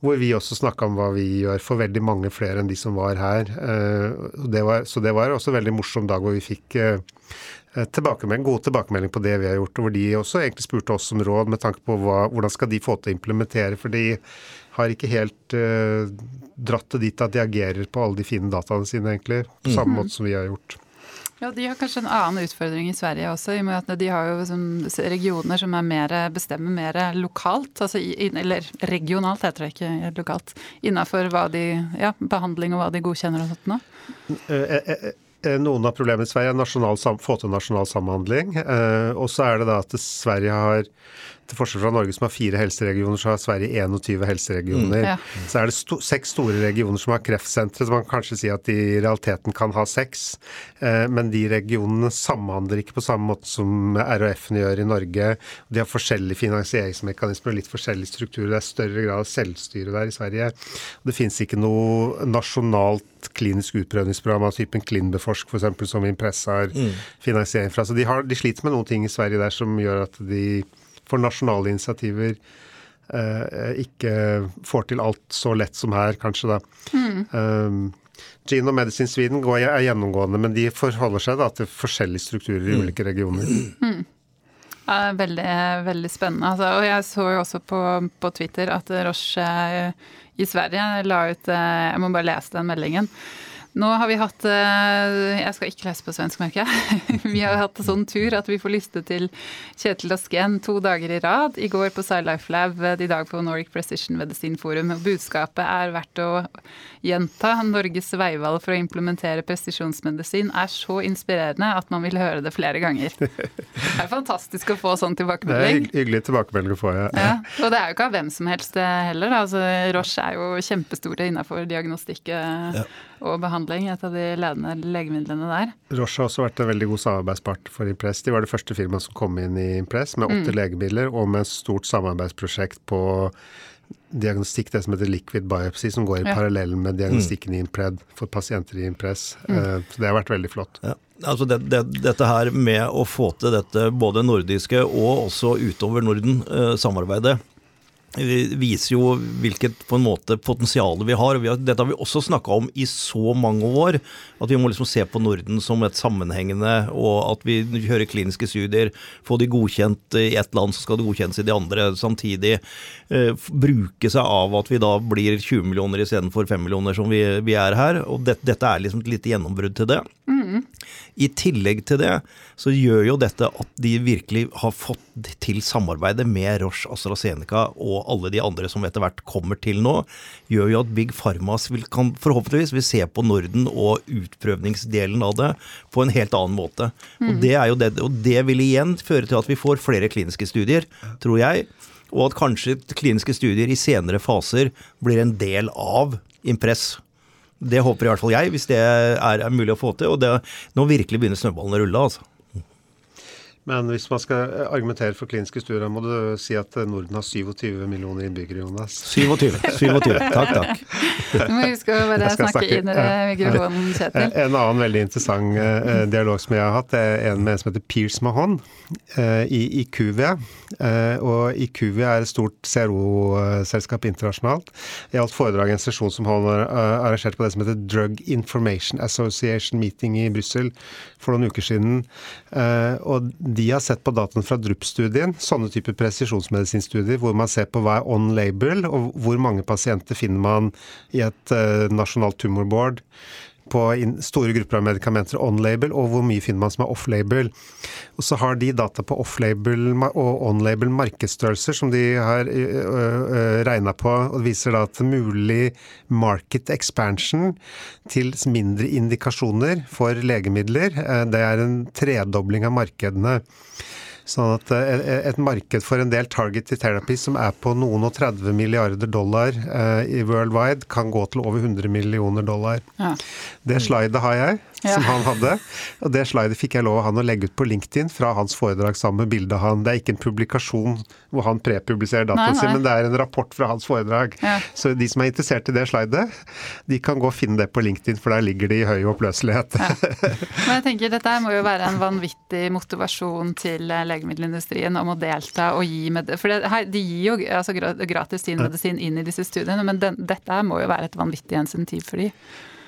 hvor vi også snakka om hva vi gjør for veldig mange flere enn de som var her. Det var, så det var også en veldig morsom dag hvor vi fikk Eh, tilbakemelding, god tilbakemelding på det vi har gjort. og Hvor de også egentlig spurte oss om råd med tanke på hva, hvordan skal de få til å implementere. For de har ikke helt uh, dratt det dit at de agerer på alle de fine dataene sine, egentlig. På samme mm. måte som vi har gjort. Ja, De har kanskje en annen utfordring i Sverige også, i og med at de har jo regioner som er mer, bestemmer mer lokalt, altså, eller regionalt heter det ikke lokalt, innafor ja, behandling og hva de godkjenner og sånt nå? Uh, Eh, noen av problemene i Sverige er å få til nasjonal samhandling. Eh, og så er det da at Sverige har til forskjell fra Norge som har fire helseregioner, så har Sverige 21 helseregioner. Mm, ja. Så er det sto seks store regioner som har kreftsentre, så man kan kanskje si at de i realiteten kan ha seks. Eh, men de regionene samhandler ikke på samme måte som RHF-ene gjør i Norge. De har forskjellige finansieringsmekanismer og litt forskjellige strukturer. Det er større grad av selvstyre der i Sverige. Og det finnes ikke noe nasjonalt klinisk utprøvningsprogram av typen Klinbeforsk f.eks., som Impress har mm. finansiering fra. Så de, har, de sliter med noen ting i Sverige der som gjør at de for nasjonale initiativer eh, ikke får til alt så lett som her, kanskje, da. Mm. Um, Gene og Medicine Sweden er gjennomgående, men de forholder seg da til forskjellige strukturer i mm. ulike regioner. Mm. Ja, veldig, veldig spennende. Altså, og jeg så jo også på, på Twitter at Roche eh, i Sverige la ut eh, Jeg må bare lese den meldingen. Nå har vi hatt eh, Jeg skal ikke lese på svensk, merker jeg. Vi har hatt sånn tur at vi får lyste til Kjetil Asken to dager i rad. I går på SciLife Lab, i dag på Nordic Precision Medicine Forum. Budskapet er verdt å gjenta. Norges veivalg for å implementere presisjonsmedisin er så inspirerende at man vil høre det flere ganger. Det er fantastisk å få sånn tilbakemelding. Det er hyggelig tilbakemelding å få, ja. ja. Og det er jo ikke av hvem som helst heller. Altså, Roche er jo kjempestore innafor diagnostikk. Ja og behandling, et av de ledende legemidlene der. Roche har også vært en veldig god samarbeidspartner for Impress. De var det første firmaet som kom inn i Impress med åtte mm. legemidler og med et stort samarbeidsprosjekt på diagnostikk, det som heter liquid biopsy, som går i ja. parallell med diagnostikken mm. i Impred for pasienter i Impress. Mm. Uh, så det har vært veldig flott. Ja. Altså det, det, dette her med å få til dette både nordiske og også utover Norden, eh, samarbeidet, viser jo hvilket på en måte potensial vi har. Dette har vi også snakka om i så mange år. At vi må liksom se på Norden som et sammenhengende, og at vi hører kliniske studier. Få de godkjent i ett land, så skal det godkjennes i de andre samtidig. Eh, bruke seg av at vi da blir 20 millioner istedenfor 5 millioner som vi, vi, er her. Og det, dette er liksom et lite gjennombrudd til det. Mm. I tillegg til det så gjør jo dette at de virkelig har fått til samarbeidet med Roche, AstraZeneca og alle de andre som etter hvert kommer til nå, gjør jo at Big Pharmas vil, kan forhåpentligvis vil se på Norden og utprøvningsdelen av det på en helt annen måte. Mm. Og, det det, og det vil igjen føre til at vi får flere kliniske studier, tror jeg. Og at kanskje kliniske studier i senere faser blir en del av Impress. Det håper i hvert fall jeg, hvis det er, er mulig å få til. Og det, nå virkelig begynner snøballen å rulle. altså. Men hvis man skal argumentere for kliniske studier, må du si at Norden har 27 millioner innbyggere, Jonas. 27. 27. Takk, takk. Du må huske å bare snakke, snakke inn i mikrofonen, Kjetil. En annen veldig interessant uh, dialog som jeg har hatt, er en med en som heter Pierce Mahon i IQV. Uh, og IQV er et stort CRO-selskap internasjonalt. Jeg holdt foredrag i en sesjon som han arrangerte på det som heter Drug Information Association Meeting i Brussel for noen uker siden. og de har sett på dataen fra DRUP-studien, sånne typer presisjonsmedisinstudier, hvor man ser på hva er on label, og hvor mange pasienter finner man i et nasjonalt tumorboard på store grupper av medikamenter on-label, og hvor mye finner man som er off-label. Og så har de data på off-label og on-label markedsstørrelser som de har regna på, og viser da at mulig market expansion til mindre indikasjoner for legemidler, det er en tredobling av markedene. Sånn at eh, et marked for en del targeted therapy som er på noen og 30 milliarder dollar eh, i worldwide, kan gå til over 100 millioner dollar. Ja. Det slidet har jeg ja. som han hadde. Og det slidet fikk jeg lov av han å legge ut på LinkedIn fra hans foredrag sammen med bilde av han. Det er ikke en publikasjon hvor han prepubliserer dataen sin, men det er en rapport fra hans foredrag. Ja. Så de som er interessert i det slidet, de kan gå og finne det på LinkedIn, for der ligger det i høy oppløselighet. Ja. Men jeg tenker Dette må jo være en vanvittig motivasjon til legemiddelindustrien om å delta og gi med For det, her, de gir jo altså, gratis sin medisin inn i disse studiene, men den, dette må jo være et vanvittig insentiv for dem.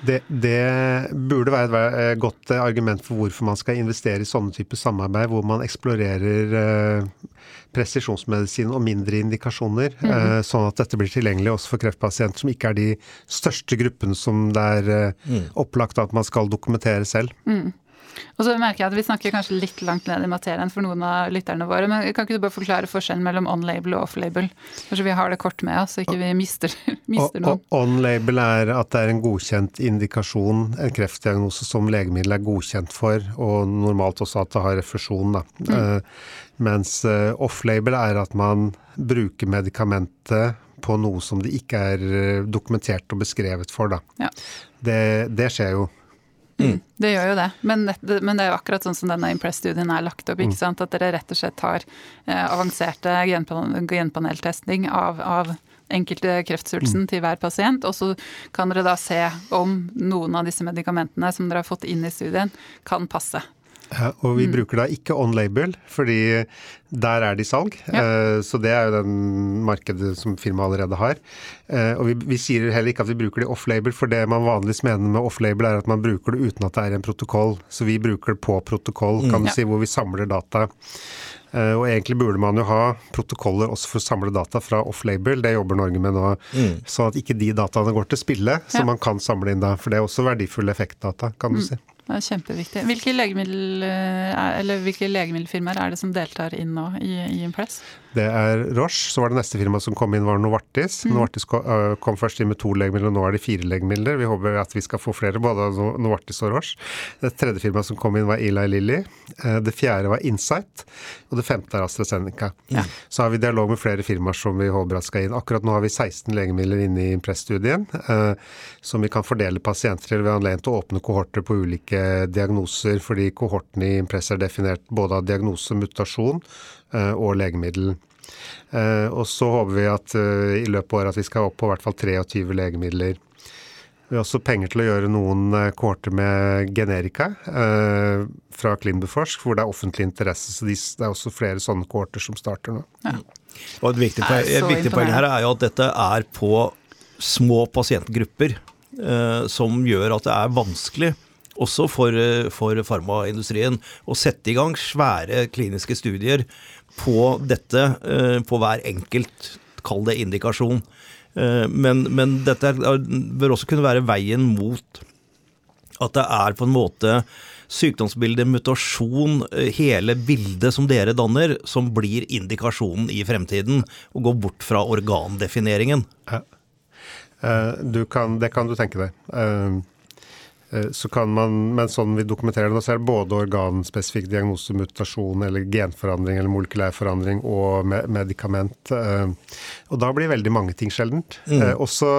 Det, det, burde være et eh, godt eh, argument for hvorfor man skal investere i sånne typer samarbeid, hvor man eksplorerer eh, presisjonsmedisin og mindre indikasjoner, mm sånn at dette blir tilgjengelig også for kreftpasienter som ikke er de største gruppene som det er mm. opplagt at man skal dokumentere selv. Mm. Og så merker jeg at Vi snakker kanskje litt langt ned i materien for noen av lytterne våre. men Kan ikke du bare forklare forskjellen mellom on-label og off-label? Kanskje vi har det kort med oss, så ikke vi mister, mister noen. On-label er at det er en godkjent indikasjon, en kreftdiagnose som legemiddelet er godkjent for, og normalt også at det har refusjon. Mm. Uh, mens uh, off-label er at man bruker medikamentet på noe som det ikke er eh, dokumentert og beskrevet for. Da. Ja. Det, det skjer jo. Mm. Det gjør jo det. Men, men, det er jo akkurat sånn som denne Impress-studien er lagt opp. ikke mm. sant? At dere rett og slett har eh, avanserte genpaneltesting av, av enkelte kreftsvulsten mm. til hver pasient. Og så kan dere da se om noen av disse medikamentene som dere har fått inn i studien, kan passe. Ja, og vi mm. bruker da ikke on label, fordi der er det i salg. Ja. Uh, så det er jo den markedet som firmaet allerede har. Uh, og vi, vi, sier heller ikke at vi bruker det off label, for det man vanligvis mener med off label er at man bruker det uten at det er en protokoll. Så vi bruker det på protokoll, kan mm. du si, hvor vi samler data. Uh, og egentlig burde man jo ha protokoller også for å samle data fra off-label, det jobber Norge med nå. Mm. Sånn at ikke de dataene går til spille, så ja. man kan samle inn da. For det er også verdifulle effektdata, kan du mm. si. Det er kjempeviktig. Hvilke, legemiddel, eh, hvilke legemiddelfirmaer er det som deltar inn nå i, i Impress? Det er Roche. Så var det neste firma som kom inn, var Novartis. Mm. Novartis øh, kom først inn med to legemidler, og nå er det fire legemidler. Vi håper at vi skal få flere, både Novartis og Roche. Det tredje firmaet som kom inn, var Eli Lilly. Eh, det fjerde var Insight. Og det femte er AstraZeneca. Ja. Så har vi dialog med flere firmaer som vi håper at skal inn. Akkurat nå har vi 16 legemidler inne i Impress-studien, eh, som vi kan fordele pasienter til. ved anledning til å åpne kohorter på ulike diagnoser, fordi kohorten i Impress er definert både av diagnose, mutasjon Eh, og legemiddel. Eh, og så håper vi at eh, i løpet av året at vi skal opp på i hvert fall 23 legemidler. Vi har også penger til å gjøre noen kohorter med generika eh, fra Klimbeforsk, hvor det er offentlig interesse. Så det er også flere sånne kohorter som starter nå. Ja. Og Et viktig poeng, et viktig poeng her er jo at dette er på små pasientgrupper, eh, som gjør at det er vanskelig også for, for farmaindustrien å sette i gang svære kliniske studier på dette eh, på hver enkelt, kall det indikasjon. Eh, men, men dette bør også kunne være veien mot at det er på en måte sykdomsbilde, mutasjon, eh, hele bildet som dere danner, som blir indikasjonen i fremtiden, og går bort fra organdefineringen. Ja. Kan, det kan du tenke deg. Eh, så kan man, men sånn vi dokumenterer det nå, så er det både organspesifikk diagnose, mutasjon eller genforandring eller molekylær forandring og medikament. Eh, og da blir veldig mange ting sjeldent. Mm. Eh, også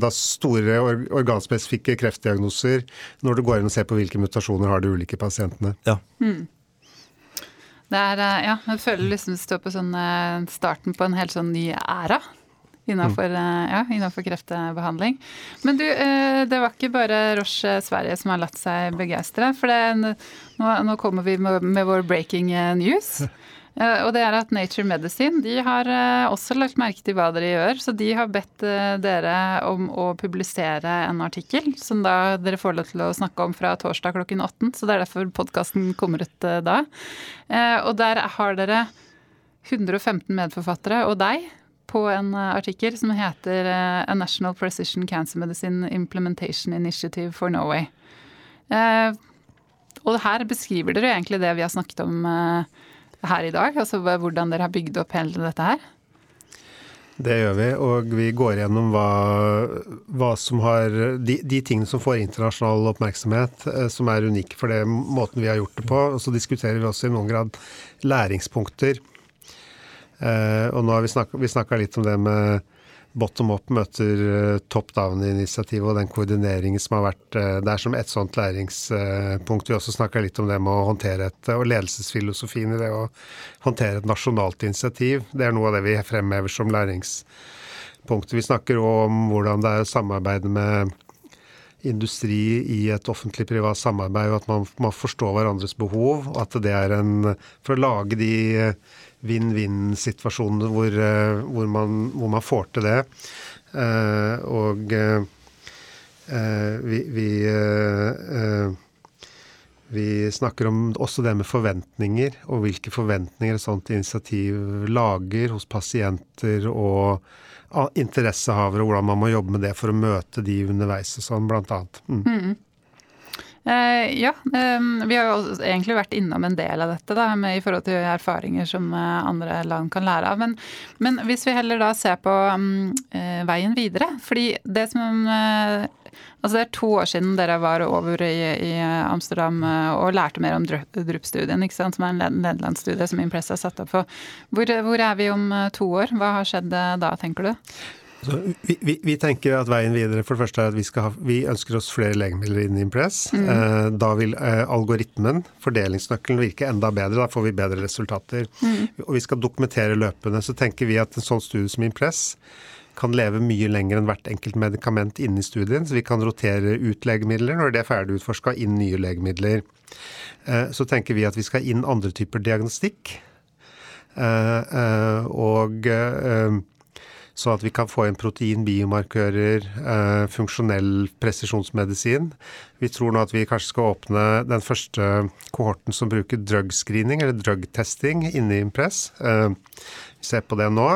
da store organspesifikke kreftdiagnoser, når du går inn og ser på hvilke mutasjoner har de ulike pasientene. Ja. Mm. Det er, ja, jeg føler liksom vi står på sånn starten på en helt sånn ny æra innenfor, ja, innenfor kreftbehandling. Men du, det var ikke bare Roche Sverige som har latt seg begeistre. For det, nå, nå, kommer vi med, med vår breaking news. Og det er at Nature Medicine de har eh, også lagt merke til hva dere gjør. Så de har bedt eh, dere om å publisere en artikkel som da dere får lov til å snakke om fra torsdag klokken 18. Så det er derfor podkasten kommer ut eh, da. Og der har dere 115 medforfattere og deg på en artikkel som heter A National Precision Cancer Medicine Implementation Initiative for Norway. Og her beskriver dere egentlig det vi har snakket om her i dag? Altså hvordan dere har bygd opp hele dette her? Det gjør vi, og vi går gjennom hva, hva som har de, de, tingene som får internasjonal oppmerksomhet, eh, som er unike for det måten vi har gjort det på. Og så diskuterer vi også i noen grad læringspunkter. Eh, og nå har vi snakka litt om det med bottom up møter uh, top down-initiativet og den koordineringen som har vært uh, der som et sånt læringspunkt. Vi også snakka litt om det med å håndtere et, og ledelsesfilosofien i det å håndtere et nasjonalt initiativ. Det er noe av det vi fremhever som læringspunktet. Vi snakker òg om hvordan det er å samarbeide med industri i et offentlig-privat samarbeid, og at man, man forstår hverandres behov. og at det er en, For å lage de vinn-vinn-situasjoner hvor, eh, hvor, hvor, man får til det. Eh, og eh, vi, vi, vi snakker om også det med forventninger, og hvilke forventninger et sånt initiativ lager hos pasienter og interessehavere, og hvordan man må jobbe med det for å møte de underveis og sånn, blant annet. Mm. Mm. Eh, ja, vi har jo egentlig vært innom en del av dette da, i forhold til erfaringer som eh, andre land kan lære av. Men, men hvis vi heller da ser på um, veien videre fordi det som Altså Det er to år siden dere var over i, i Amsterdam og lærte mer om DRUP-studien, som er en nederlandsstudie som Impress har satt opp for. Hvor, hvor er vi om to år? Hva har skjedd da, tenker du? Vi, vi, vi, tenker at veien videre for det første er at vi, ha, vi ønsker oss flere legemidler inn i Impress. Mm. Eh, da vil eh, algoritmen, fordelingsnøkkelen, virke enda bedre. Da får vi bedre resultater. Mm. Og vi skal dokumentere løpende. Så tenker vi at en sånn studie som Impress kan leve mye lenger enn hvert enkelt medikament inne i studien. Så vi kan rotere ut legemidler når det er ferdig utforska, inn nye legemidler. Eh, så tenker vi at vi skal inn andre typer diagnostikk. Eh, eh, og eh, Sånn at vi kan få inn protein, biomarkører, eh, funksjonell presisjonsmedisin. Vi tror nå at vi kanskje skal åpne den første kohorten som bruker drug screening, eller drug testing, inne i Impress. Eh, vi ser på det nå.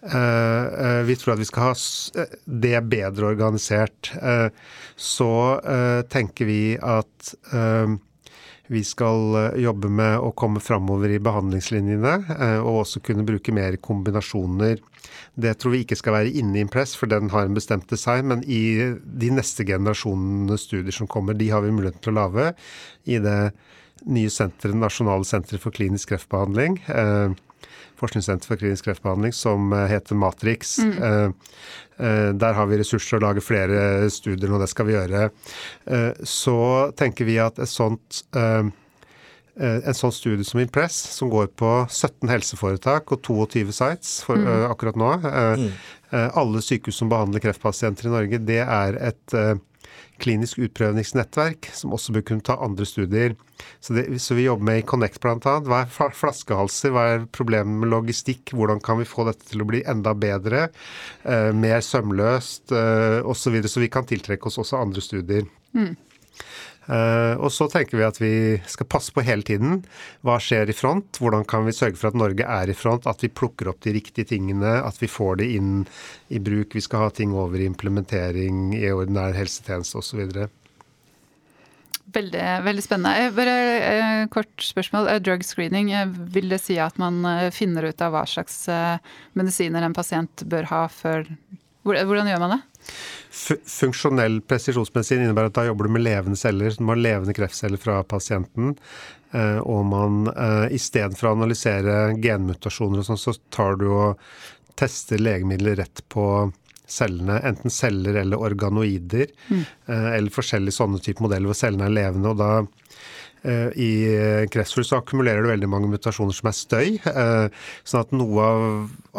Eh, vi tror at vi skal ha det bedre organisert. så tenker vi at vi skal jobbe med å komme framover i behandlingslinjene, og også kunne bruke mer kombinasjoner det tror vi ikke skal være inne i Impress, for den har en bestemt design. Men i de neste generasjonene studier som kommer, de har vi muligheten til å lage i det nye senteret, Nasjonale senteret for klinisk kreftbehandling. Eh, Forskningssenter for klinisk kreftbehandling som eh, heter Matrix. Mm. Eh, der har vi ressurser til å lage flere studier, og det skal vi gjøre. Eh, så tenker vi at et sånt eh, en sånn studie som Impress, som går på 17 helseforetak og 22 sites for, mm. uh, akkurat nå. Uh, mm. uh, alle sykehus som behandler kreftpasienter i Norge, det er et klinisk utprøvningsnettverk som også bør kunne ta andre studier. Så, det, så vi jobber med i Connect bl.a. Hva er flaskehalser, hva er problemet med logistikk, hvordan kan vi få dette til å bli enda bedre, mer sømløst uh, osv., så, videre, så vi kan tiltrekke oss også andre studier. Mm. Eh, og så tenker vi at vi skal passe på hele tiden. Hva skjer i front? Hvordan kan vi sørge for at Norge er i front? At vi plukker opp de riktige tingene, at vi får det inn i bruk. Vi skal ha ting over i implementering i ordinær helsetjeneste osv. Veldig, veldig spennende. Eh, bare eh, kort spørsmål. Drug screening, vil det si at man finner ut av hva slags medisiner en pasient bør ha før Hvordan gjør man det? Funksjonell presisjonsmedisin innebærer at da jobber du med levende celler. Du må ha levende kreftceller fra pasienten. Eh, og man eh, istedenfor å analysere genmutasjoner og sånn, så tar du og tester legemidler rett på cellene. Enten celler eller organoider. Mm. Eh, eller forskjellige sånne type modeller hvor cellene er levende. og da I kreftsvulst så akkumulerer du veldig mange mutasjoner som er støy. Sånn at noe av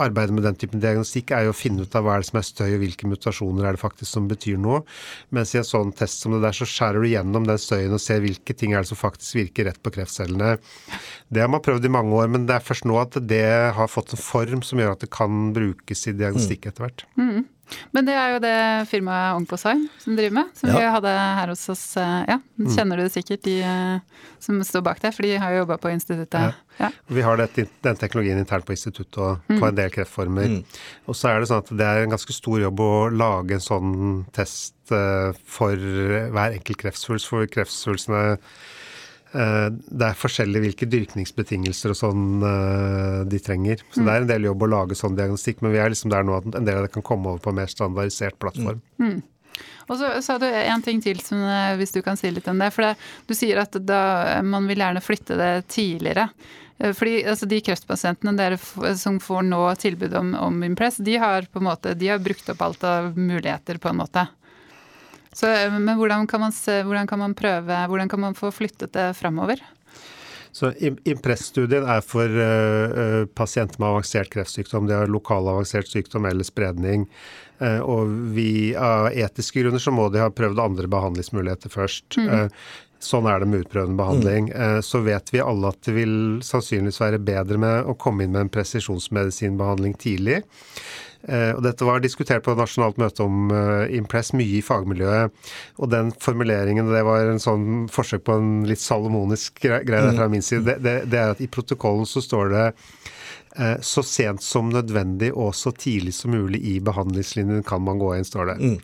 arbeidet med den typen diagnostikk er jo å finne ut av hva er det som er støy, og hvilke mutasjoner er det faktisk som betyr noe. Mens i en sånn test som det der, så skjærer du gjennom den støyen og ser hvilke ting er det som faktisk virker rett på kreftcellene. Det har man prøvd i mange år, men det er først nå at det har fått en form som gjør at det kan brukes i diagnostikk etter hvert. Mm. Men det er jo det firmaet Onkosheim som driver med, som ja. vi hadde her hos oss. Eh, ja, mm. Kjenner du det sikkert, de eh, som står bak det, for de har jo jobba på instituttet. Ja. ja. Vi har det, den teknologien internt på instituttet og på mm. en del kreftformer. Mm. Og så er det sånn at det er en ganske stor jobb å lage en sånn test eh, for hver enkelt kreftsvulst, for kreftsvulstene det er forskjellig hvilke dyrkningsbetingelser og sånn eh, de trenger. Så mm. det er en del jobb å lage sånn diagnostikk, men vi er liksom der nå at en del av det kan komme over på en mer standardisert plattform. Mm. Mm. Og så sa du en ting til, som, eh, hvis du kan si litt om det. For det, du sier at da, man vil gjerne flytte det tidligere. Fordi altså, De kreftpasientene dere som får nå tilbud om, om Impress, de har på en måte, de har brukt opp alt av muligheter, på en måte. Så, men hvordan kan, man se, hvordan kan man prøve, hvordan kan man få flyttet det framover? Så Impress-studien er for uh, pasienter med avansert kreftsykdom. De har lokal avansert sykdom eller spredning. Uh, og vi, av etiske grunner så må de ha prøvd andre behandlingsmuligheter først. Mm. Uh, sånn er det med utprøvende behandling. Mm. Så vet vi alle at det vil sannsynligvis være bedre med å komme inn med en presisjonsmedisinbehandling tidlig. Eh, og dette var diskutert på et nasjonalt møte om eh, Impress mye i fagmiljøet. Og den formuleringen, det var en sånn forsøk på en litt salomonisk greie fra min side, det, det, det er at i protokollen så står det så sent som nødvendig og så tidlig som mulig i behandlingslinjen kan man gå inn, står det. Mm.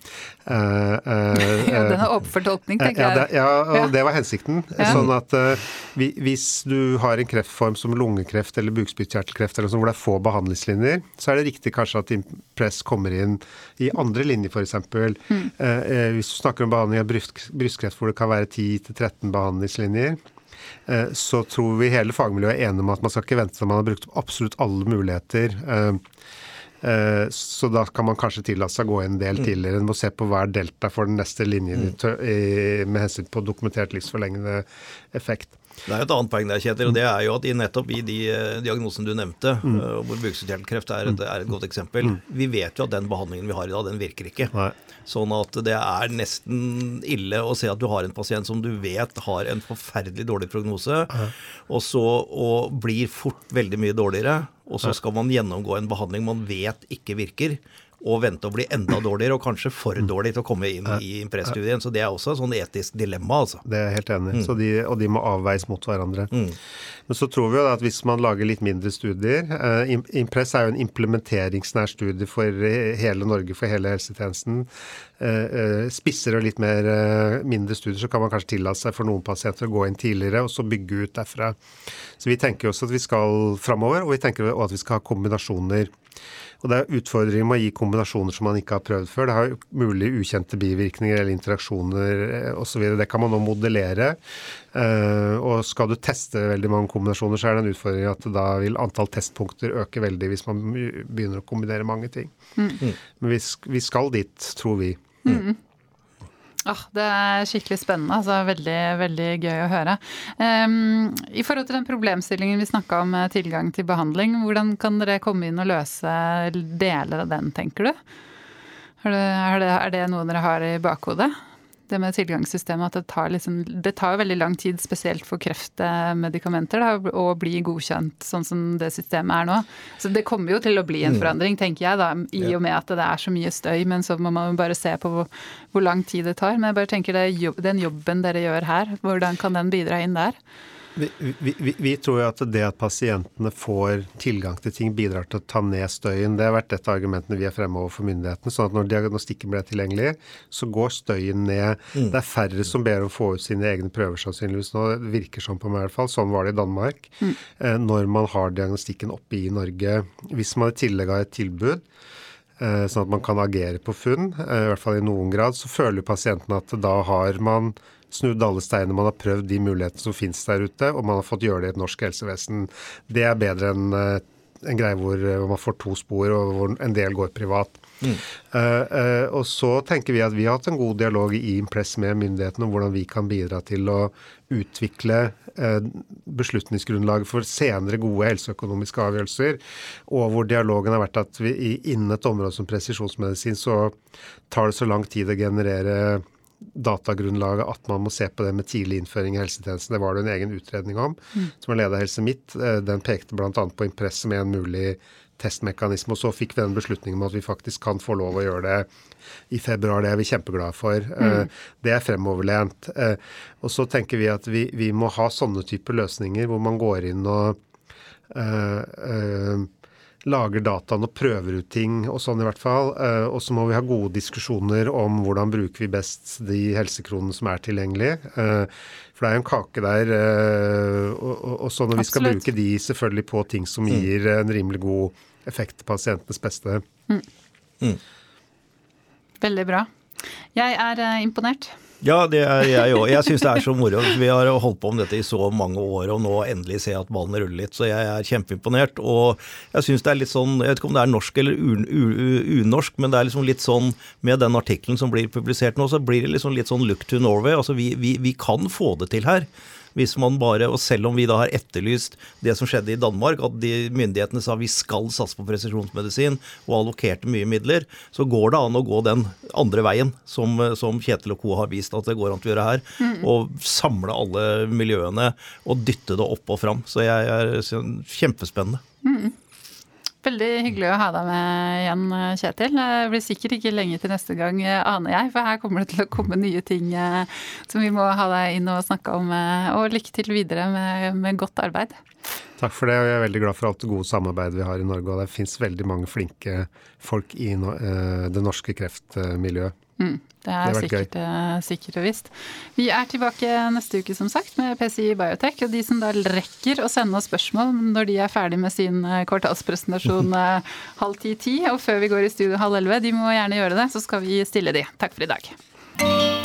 Uh, uh, ja, den er åpen tolkning, tenker ja, jeg. ja, og ja. det var hensikten. Ja. Sånn at uh, hvis du har en kreftform som lungekreft eller bukspyttkjertelkreft eller sånn, hvor det er få behandlingslinjer, så er det riktig kanskje at Impress kommer inn i andre linjer, f.eks. Mm. hvis du snakker om behandling av brystkreft hvor det kan være 10-13 behandlingslinjer, Eh, så tror vi hele fagmiljøet er enige om at man skal ikke vente til man har brukt opp absolutt alle muligheter. Eh, eh, så da kan man kanskje tillate seg å gå en del mm. tidligere enn å se på hver delta for den neste linjen mm. med hensyn på dokumentert livsforlengende effekt. Det er et annet poeng der, Kjetil, og det er jo at i nettopp i de diagnosene du nevnte, mm. hvor bukspyttkjertelkreft er, er et godt eksempel, mm. vi vet jo at den behandlingen vi har i dag, den virker ikke. Nei. Sånn at det er nesten ille å se at du har en pasient som du vet har en forferdelig dårlig prognose, og så og blir fort veldig mye dårligere. Og så skal man gjennomgå en behandling man vet ikke virker og vente å bli enda dårligere, og kanskje for mm. dårlig til å komme inn i Impress-studien. Så det er også et sånn etisk dilemma, altså. Det er jeg helt enig i. Mm. De, og de må avveies mot hverandre. Mm. Men så tror vi jo at hvis man lager litt mindre studier eh, Impress er jo en implementeringsnær studie for hele Norge, for hele helsetjenesten. Eh, eh, spisser og litt mer eh, mindre studier, så kan man kanskje tillate seg for noen pasienter å gå inn tidligere, og så bygge ut derfra. Så vi tenker også at vi skal framover, og vi tenker også at vi skal ha kombinasjoner. Og det er utfordringer med å gi kombinasjoner som man ikke har prøvd før. Det har mulig ukjente bivirkninger eller interaksjoner eh, osv. Det kan man nå modellere. Eh, og skal du teste veldig mange kombinasjoner, så er det en utfordring at da vil antall testpunkter øke veldig hvis man begynner å kombinere mange ting. Mm. Men vi, vi, skal dit, tror vi. Mm. Oh, det er skikkelig spennende. altså Veldig veldig gøy å høre. Um, I forhold til den problemstillingen vi snakka om tilgang til behandling, hvordan kan dere komme inn og løse deler av den, tenker du? Er det, er det, er det noe dere har i bakhodet? Det med tilgangssystemet, at det tar, liksom, det tar veldig lang tid, spesielt for kreftmedikamenter, da, å bli godkjent sånn som det systemet er nå. Så det kommer jo til å bli en mm. forandring, tenker jeg, da, i og med at det er så mye støy. Men så må man bare se på hvor, hvor lang tid det tar. Men jeg bare tenker det, den jobben dere gjør her, hvordan kan den bidra inn der? Vi, vi, vi, tror jo at det at pasientene får tilgang til ting, bidrar til å ta ned støyen. Det har vært et av argumentene vi har fremme overfor myndighetene. sånn at når diagnostikken blir tilgjengelig, så går støyen ned. Mm. Det er færre som ber om å få ut sine egne prøver, sannsynligvis nå. Det virker sånn på meg i hvert fall. Sånn var det i Danmark. Mm. Eh, når man har diagnostikken oppe i Norge. Hvis man i tillegg har et tilbud, eh, sånn at man kan agere på funn, eh, i hvert fall i noen grad, så føler pasientene at da har man snudd alle steiner, man har prøvd de mulighetene som finnes der ute, og man har fått gjøre det i et norsk helsevesen. Det er bedre enn eh, en greie hvor man får to spor, og hvor en del går privat. Mm. Uh, uh, og så tenker vi at vi har hatt en god dialog i Impress med myndighetene om hvordan vi kan bidra til å utvikle uh, beslutningsgrunnlaget for senere gode helseøkonomiske avgjørelser. Og hvor dialogen har vært at vi, innen et område som presisjonsmedisin så tar det så lang tid å generere datagrunnlaget at man må se på det med tidlig innføring i helsetjenesten. Det var det en egen utredning om, mm. som var ledet av Helse Midt. Den pekte bl.a. på Impress som en mulig testmekanisme. Og så fikk vi den beslutningen om at vi faktisk kan få lov å gjøre det i februar. Det er vi kjempeglade for. Eh, mm. Det er fremoverlent. Eh, og så tenker vi at vi, vi, må ha sånne typer løsninger hvor man går inn og øh, uh, lager dataen og prøver ut ting og sånn i hvert fall. Uh, og så må vi ha gode diskusjoner om hvordan bruker vi best de helsekronene som er tilgjengelige. For det er jo en kake der. Og, og, og så når vi skal bruke de selvfølgelig på ting som mm. gir en rimelig god effekt til pasientenes beste. Mm. Mm. Veldig bra. Jeg er uh, imponert. Ja, det er jeg òg. Jeg syns det er så moro. Vi har holdt på med dette i så mange år, og nå endelig ser jeg at ballen ruller litt. Så jeg er kjempeimponert. Og jeg syns det er litt sånn, jeg vet ikke om det er norsk eller unorsk, men det er liksom litt sånn med den artikkelen som blir publisert nå, så blir det liksom litt sånn look to Norway. Altså vi, vi, vi kan få det til her. Hvis man bare, og Selv om vi da har etterlyst det som skjedde i Danmark, at de myndighetene sa vi skal satse på presisjonsmedisin og allokerte mye midler, så går det an å gå den andre veien, som, som Kjetil og co. har vist at det går an å gjøre her. Mm. Og samle alle miljøene og dytte det opp og fram. Så jeg er kjempespennende. Mm. Veldig hyggelig å ha deg med igjen, Kjetil. Det blir sikkert ikke lenge til neste gang, aner jeg, for her kommer det til å komme nye ting eh, som vi må ha deg inn og snakke om. Eh, og lykke til videre med, med godt arbeid. Takk for det, og jeg er veldig glad for alt det gode samarbeidet vi har i Norge. Og det fins veldig mange flinke folk i eh, det norske kreftmiljøet. Mm. Det er det sikkert, uh, sikkert, og visst. Vi er tilbake neste uke, som sagt, med PCI Biotech. Og de som da rekker å sende oss spørsmål når de er ferdig med sin uh, kvartalspresentasjon uh, halv ti-ti, og før vi går i studio halv elleve, de må gjerne gjøre det, så skal vi stille de. Takk for i dag.